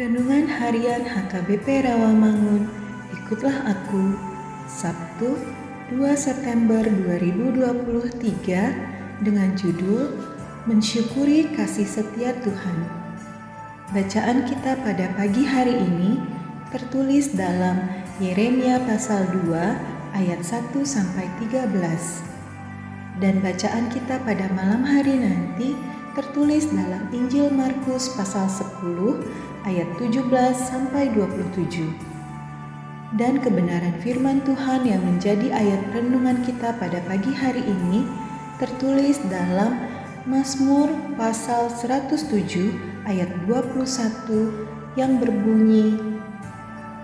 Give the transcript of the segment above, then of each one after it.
Renungan Harian HKBP Rawamangun, ikutlah aku, Sabtu 2 September 2023 dengan judul Mensyukuri Kasih Setia Tuhan. Bacaan kita pada pagi hari ini tertulis dalam Yeremia pasal 2 ayat 1 sampai 13. Dan bacaan kita pada malam hari nanti tertulis dalam Injil Markus pasal 10 ayat 17 sampai 27. Dan kebenaran firman Tuhan yang menjadi ayat renungan kita pada pagi hari ini tertulis dalam Mazmur pasal 107 ayat 21 yang berbunyi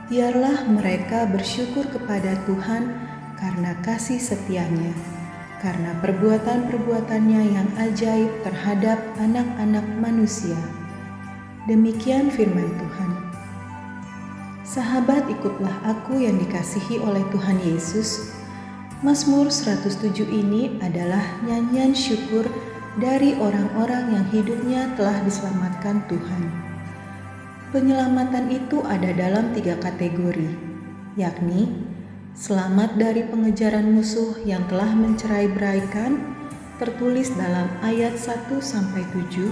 Biarlah mereka bersyukur kepada Tuhan karena kasih setianya karena perbuatan-perbuatannya yang ajaib terhadap anak-anak manusia. Demikian firman Tuhan. Sahabat ikutlah aku yang dikasihi oleh Tuhan Yesus. Mazmur 107 ini adalah nyanyian syukur dari orang-orang yang hidupnya telah diselamatkan Tuhan. Penyelamatan itu ada dalam tiga kategori, yakni Selamat dari pengejaran musuh yang telah mencerai beraikan, tertulis dalam ayat 1 sampai 7.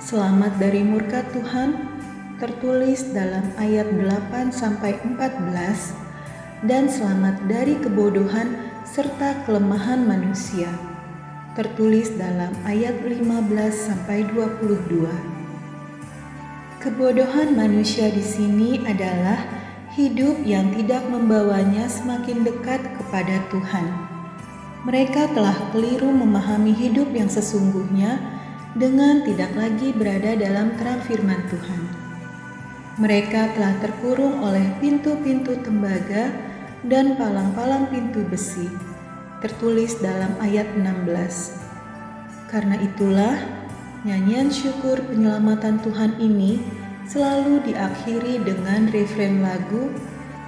Selamat dari murka Tuhan, tertulis dalam ayat 8 sampai 14 dan selamat dari kebodohan serta kelemahan manusia. Tertulis dalam ayat 15 sampai 22. Kebodohan manusia di sini adalah hidup yang tidak membawanya semakin dekat kepada Tuhan. Mereka telah keliru memahami hidup yang sesungguhnya dengan tidak lagi berada dalam terang firman Tuhan. Mereka telah terkurung oleh pintu-pintu tembaga dan palang-palang pintu besi, tertulis dalam ayat 16. Karena itulah, nyanyian syukur penyelamatan Tuhan ini selalu diakhiri dengan refrain lagu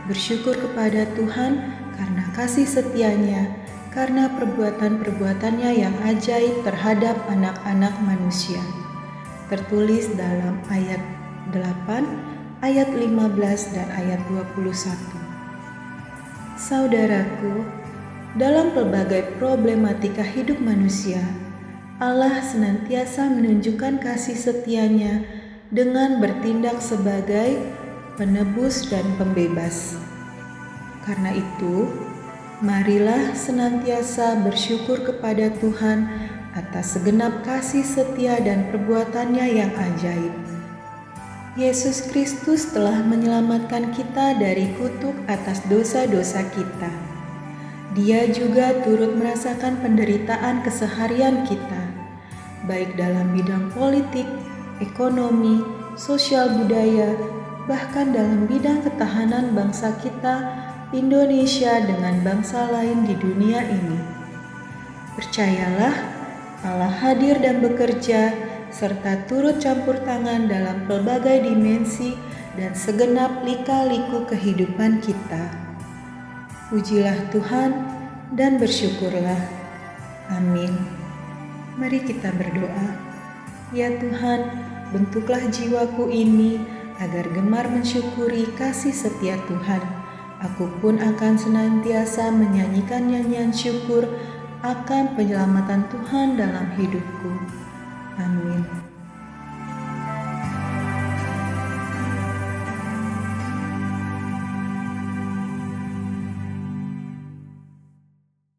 bersyukur kepada Tuhan karena kasih setianya, karena perbuatan-perbuatannya yang ajaib terhadap anak-anak manusia. Tertulis dalam ayat 8, ayat 15 dan ayat 21. Saudaraku, dalam pelbagai problematika hidup manusia, Allah senantiasa menunjukkan kasih setianya dengan bertindak sebagai penebus dan pembebas. Karena itu, marilah senantiasa bersyukur kepada Tuhan atas segenap kasih setia dan perbuatannya yang ajaib. Yesus Kristus telah menyelamatkan kita dari kutuk atas dosa-dosa kita. Dia juga turut merasakan penderitaan keseharian kita, baik dalam bidang politik, ekonomi, sosial budaya, bahkan dalam bidang ketahanan bangsa kita, Indonesia dengan bangsa lain di dunia ini. Percayalah, Allah hadir dan bekerja, serta turut campur tangan dalam pelbagai dimensi dan segenap lika-liku kehidupan kita. Pujilah Tuhan dan bersyukurlah. Amin. Mari kita berdoa. Ya Tuhan, bentuklah jiwaku ini agar gemar mensyukuri kasih setia Tuhan. Aku pun akan senantiasa menyanyikan nyanyian syukur akan penyelamatan Tuhan dalam hidupku.